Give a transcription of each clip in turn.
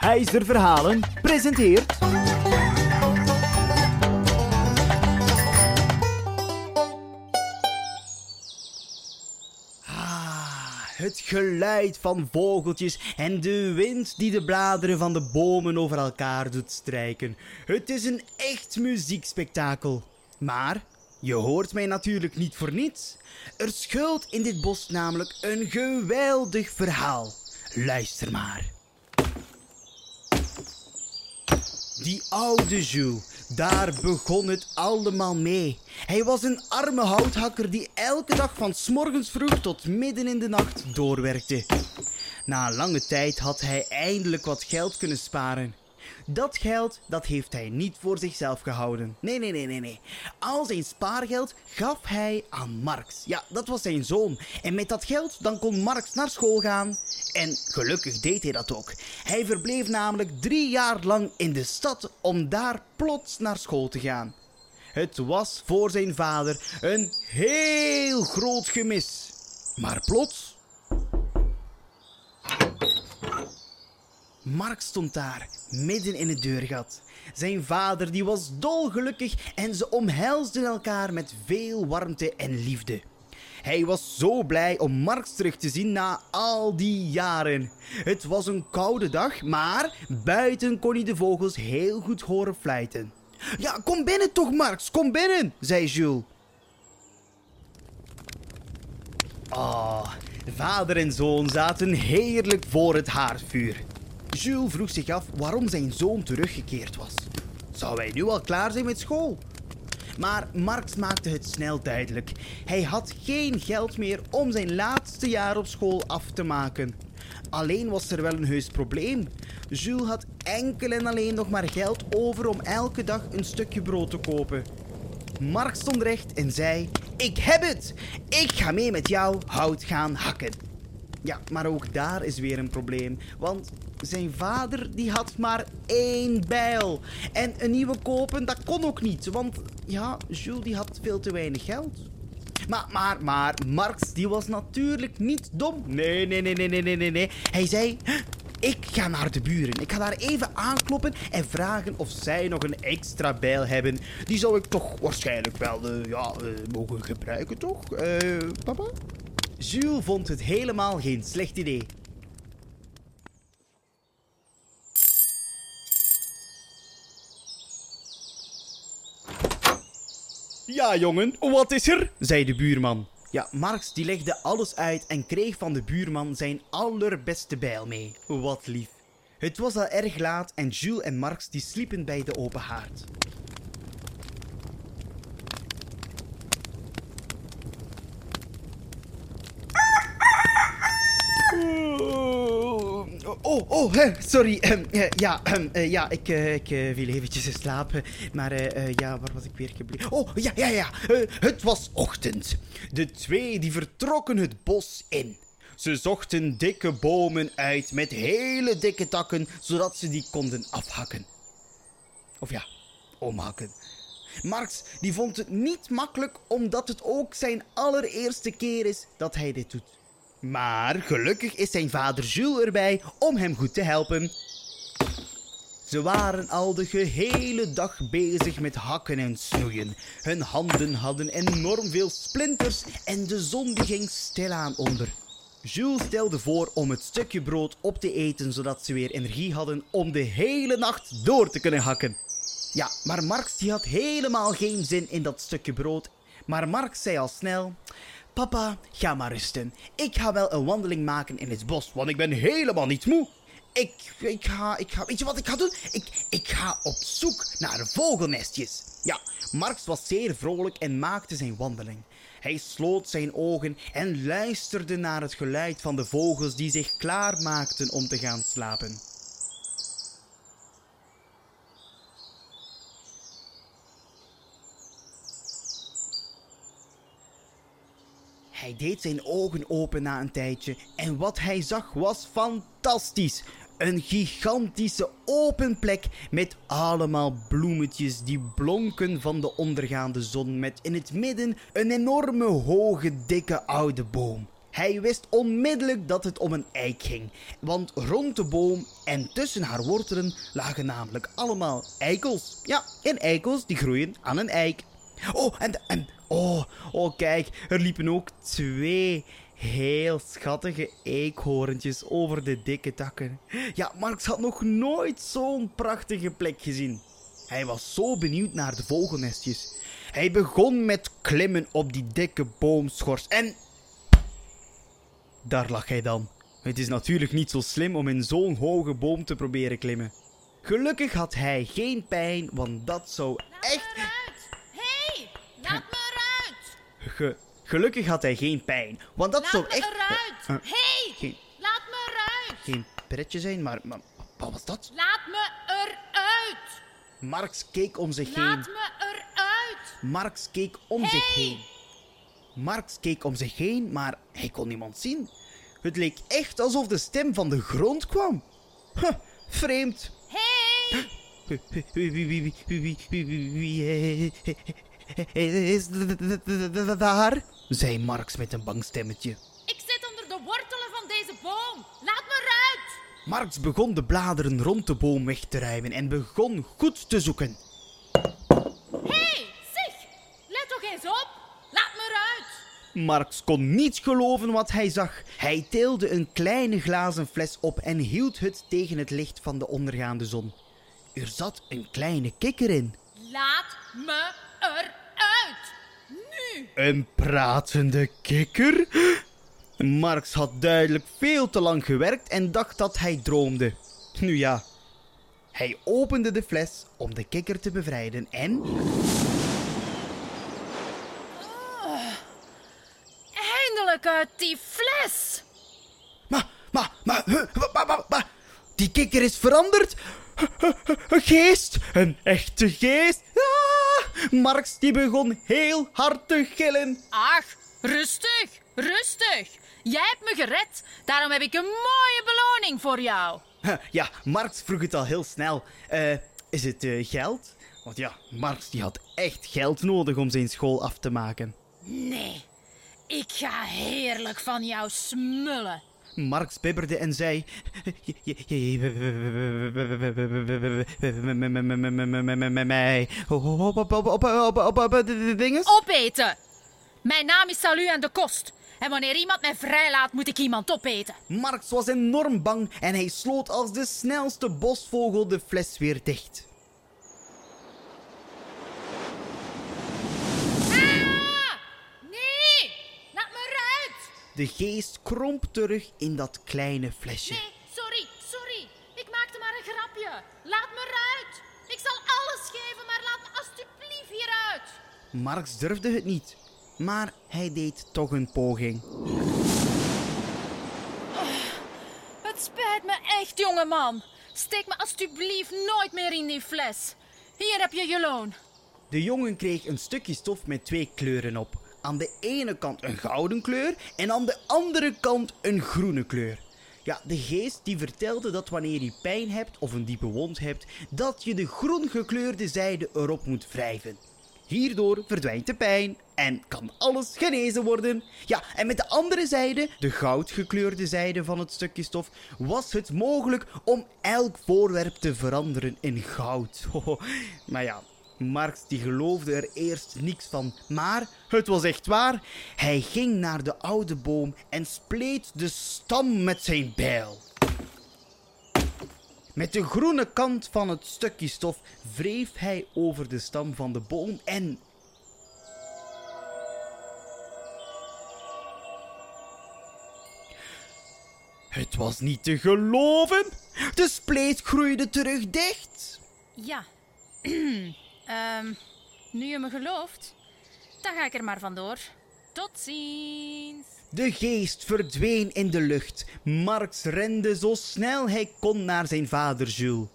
Heizer Verhalen presenteert... Ah, het geluid van vogeltjes en de wind die de bladeren van de bomen over elkaar doet strijken. Het is een echt muziekspektakel. Maar je hoort mij natuurlijk niet voor niets. Er schuilt in dit bos namelijk een geweldig verhaal. Luister maar. Die oude Jules, daar begon het allemaal mee. Hij was een arme houthakker die elke dag van morgens vroeg tot midden in de nacht doorwerkte. Na een lange tijd had hij eindelijk wat geld kunnen sparen. Dat geld, dat heeft hij niet voor zichzelf gehouden. Nee, nee, nee, nee, nee. Al zijn spaargeld gaf hij aan Marx. Ja, dat was zijn zoon. En met dat geld, dan kon Marx naar school gaan. En gelukkig deed hij dat ook. Hij verbleef namelijk drie jaar lang in de stad om daar plots naar school te gaan. Het was voor zijn vader een heel groot gemis. Maar plots Mark stond daar, midden in het deurgat. Zijn vader die was dolgelukkig en ze omhelsden elkaar met veel warmte en liefde. Hij was zo blij om Marx terug te zien na al die jaren. Het was een koude dag, maar buiten kon hij de vogels heel goed horen fluiten. Ja, kom binnen toch, Marx, kom binnen, zei Jules. Ah, vader en zoon zaten heerlijk voor het haardvuur. Jules vroeg zich af waarom zijn zoon teruggekeerd was. Zou hij nu al klaar zijn met school? Maar Marx maakte het snel duidelijk. Hij had geen geld meer om zijn laatste jaar op school af te maken. Alleen was er wel een heus probleem. Jules had enkel en alleen nog maar geld over om elke dag een stukje brood te kopen. Marx stond recht en zei: Ik heb het! Ik ga mee met jou hout gaan hakken. Ja, maar ook daar is weer een probleem. Want zijn vader die had maar één bijl. En een nieuwe kopen, dat kon ook niet. Want ja, Jules die had veel te weinig geld. Maar, maar, maar, Marx die was natuurlijk niet dom. Nee, nee, nee, nee, nee, nee, nee. Hij zei... Ik ga naar de buren. Ik ga daar even aankloppen en vragen of zij nog een extra bijl hebben. Die zou ik toch waarschijnlijk wel uh, ja, uh, mogen gebruiken, toch? Uh, papa? Jules vond het helemaal geen slecht idee. Ja, jongen, wat is er? zei de buurman. Ja, Marx die legde alles uit en kreeg van de buurman zijn allerbeste bijl mee. Wat lief. Het was al erg laat en Jules en Marx die sliepen bij de open haard. Oh, oh, sorry. ja, ja, ik, ik viel eventjes in. Maar ja, waar was ik weer gebleven? Oh, ja, ja, ja. het was ochtend. De twee die vertrokken het bos in. Ze zochten dikke bomen uit met hele dikke takken, zodat ze die konden afhakken. Of ja, omhakken. Marx die vond het niet makkelijk, omdat het ook zijn allereerste keer is dat hij dit doet. Maar gelukkig is zijn vader Jules erbij om hem goed te helpen. Ze waren al de gehele dag bezig met hakken en snoeien. Hun handen hadden enorm veel splinters en de zon ging stilaan onder. Jules stelde voor om het stukje brood op te eten zodat ze weer energie hadden om de hele nacht door te kunnen hakken. Ja, maar Marx die had helemaal geen zin in dat stukje brood. Maar Marx zei al snel: Papa, ga maar rusten. Ik ga wel een wandeling maken in het bos, want ik ben helemaal niet moe. Ik, ik ga, ik ga, weet je wat ik ga doen? Ik, ik ga op zoek naar vogelnestjes. Ja, Marx was zeer vrolijk en maakte zijn wandeling. Hij sloot zijn ogen en luisterde naar het geluid van de vogels die zich klaarmaakten om te gaan slapen. Hij deed zijn ogen open na een tijdje en wat hij zag was fantastisch. Een gigantische open plek met allemaal bloemetjes die blonken van de ondergaande zon met in het midden een enorme hoge dikke oude boom. Hij wist onmiddellijk dat het om een eik ging, want rond de boom en tussen haar wortelen lagen namelijk allemaal eikels. Ja, en eikels die groeien aan een eik. Oh, en, en oh, oh, kijk, er liepen ook twee heel schattige eekhoorntjes over de dikke takken. Ja, Marx had nog nooit zo'n prachtige plek gezien. Hij was zo benieuwd naar de vogelnestjes. Hij begon met klimmen op die dikke boomschors en... Daar lag hij dan. Het is natuurlijk niet zo slim om in zo'n hoge boom te proberen klimmen. Gelukkig had hij geen pijn, want dat zou echt... Me! Hé! Hey, laat me eruit! Ge- gelukkig had hij geen pijn, want dat Laat zou me echt... eruit! Eh, Hé! Hey, geen- laat me eruit! geen pretje zijn, maar, maar wat was dat? Laat me eruit! Marx keek om zich heen. Laat me eruit! Marx keek om zich heen. Marx keek om zich heen, maar hij kon niemand zien. Het leek echt alsof de stem van de grond kwam. Huh, vreemd. Hé! Hey, Wie, wie, wie, wie, wie, wie, wie, wie, eh, is daar? zei Marx met een bang stemmetje. ik zit onder de wortelen van deze boom! Laat me eruit! Marx begon de bladeren rond de boom weg te ruimen en begon goed te zoeken. Hé! Hey, zeg! Let toch eens op! Laat me eruit! Marx kon niet geloven wat hij zag. Hij tilde een kleine glazen fles op en hield het tegen het licht van de ondergaande zon. Er zat een kleine kikker in. Laat me eruit! Nu! Een pratende kikker? Marx had duidelijk veel te lang gewerkt en dacht dat hij droomde. Nu ja, hij opende de fles om de kikker te bevrijden en... Eindelijk uit die fles! Maar, maar, maar, huh, maar, maar, maar, die kikker is veranderd. Een geest, een echte geest. Ah, Marx die begon heel hard te gillen. Ach, rustig, rustig. Jij hebt me gered, daarom heb ik een mooie beloning voor jou. Ja, Marx vroeg het al heel snel. Eh, is het eh, geld? Want ja, Marx die had echt geld nodig om zijn school af te maken. Nee, ik ga heerlijk van jou smullen. Marx bibberde en zei... Mij... Opeten! Mijn naam is Salu aan de Kost. En wanneer iemand mij vrijlaat, moet ik iemand opeten. Marx was enorm bang en hij sloot als de snelste bosvogel de fles weer dicht. Ah! Nee! Laat me eruit! De geest kromp terug in dat kleine flesje. Nee, sorry, sorry. Ik maakte maar een grapje. Laat me eruit. Ik zal alles geven, maar laat me alstublieft hieruit. Marx durfde het niet, maar hij deed toch een poging. Het spijt me echt, jongeman. Steek me alstublieft nooit meer in die fles. Hier heb je je loon. De jongen kreeg een stukje stof met twee kleuren op. Aan de ene kant een gouden kleur en aan de andere kant een groene kleur. Ja, de geest die vertelde dat wanneer je pijn hebt of een diepe wond hebt, dat je de groen gekleurde zijde erop moet wrijven. Hierdoor verdwijnt de pijn en kan alles genezen worden. Ja, en met de andere zijde, de goudgekleurde zijde van het stukje stof, was het mogelijk om elk voorwerp te veranderen in goud. maar ja, Marx die geloofde er eerst niks van, maar het was echt waar. Hij ging naar de oude boom en spleet de stam met zijn bijl. Met de groene kant van het stukje stof wreef hij over de stam van de boom en. Het was niet te geloven! De spleet groeide terug dicht! Ja. Ehm, nu je me gelooft, dan ga ik er maar vandoor. Tot ziens. De geest verdween in de lucht. Marx rende zo snel hij kon naar zijn vader Jules.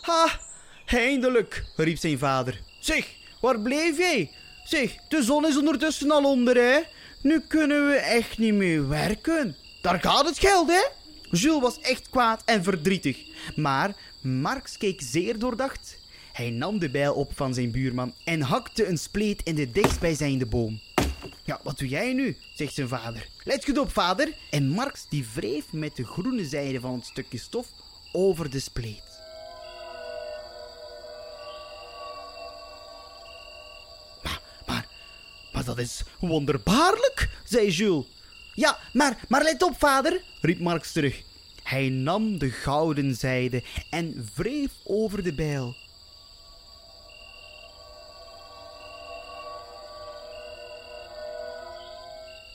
Ha, eindelijk, riep zijn vader. Zeg, waar bleef jij? Zeg, de zon is ondertussen al onder, hè? Nu kunnen we echt niet meer werken. Daar gaat het geld, hè? Jules was echt kwaad en verdrietig. Maar Marx keek zeer doordacht. Hij nam de bijl op van zijn buurman en hakte een spleet in de dichtstbijzijnde boom. Ja, wat doe jij nu? zegt zijn vader. Let goed op, vader. En Marx die wreef met de groene zijde van het stukje stof over de spleet. Maar, maar, maar dat is wonderbaarlijk, zei Jules. Ja, maar, maar let op, vader, riep Marx terug. Hij nam de gouden zijde en wreef over de bijl.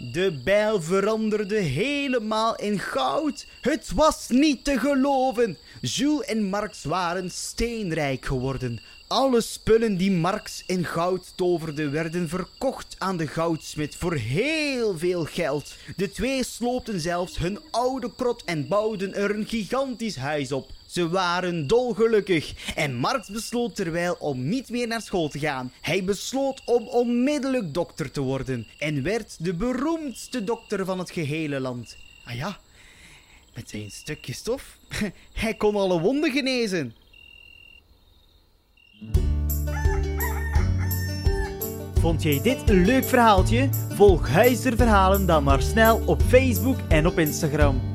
De bijl veranderde helemaal in goud. Het was niet te geloven. Jules en Marx waren steenrijk geworden. Alle spullen die Marx in goud toverde werden verkocht aan de goudsmid voor heel veel geld. De twee sloopten zelfs hun oude krot en bouwden er een gigantisch huis op. Ze waren dolgelukkig en Marx besloot terwijl om niet meer naar school te gaan. Hij besloot om onmiddellijk dokter te worden en werd de beroemdste dokter van het gehele land. Ah ja, met zijn stukje stof. Hij kon alle wonden genezen. Vond jij dit een leuk verhaaltje? Volg Huizer Verhalen dan maar snel op Facebook en op Instagram.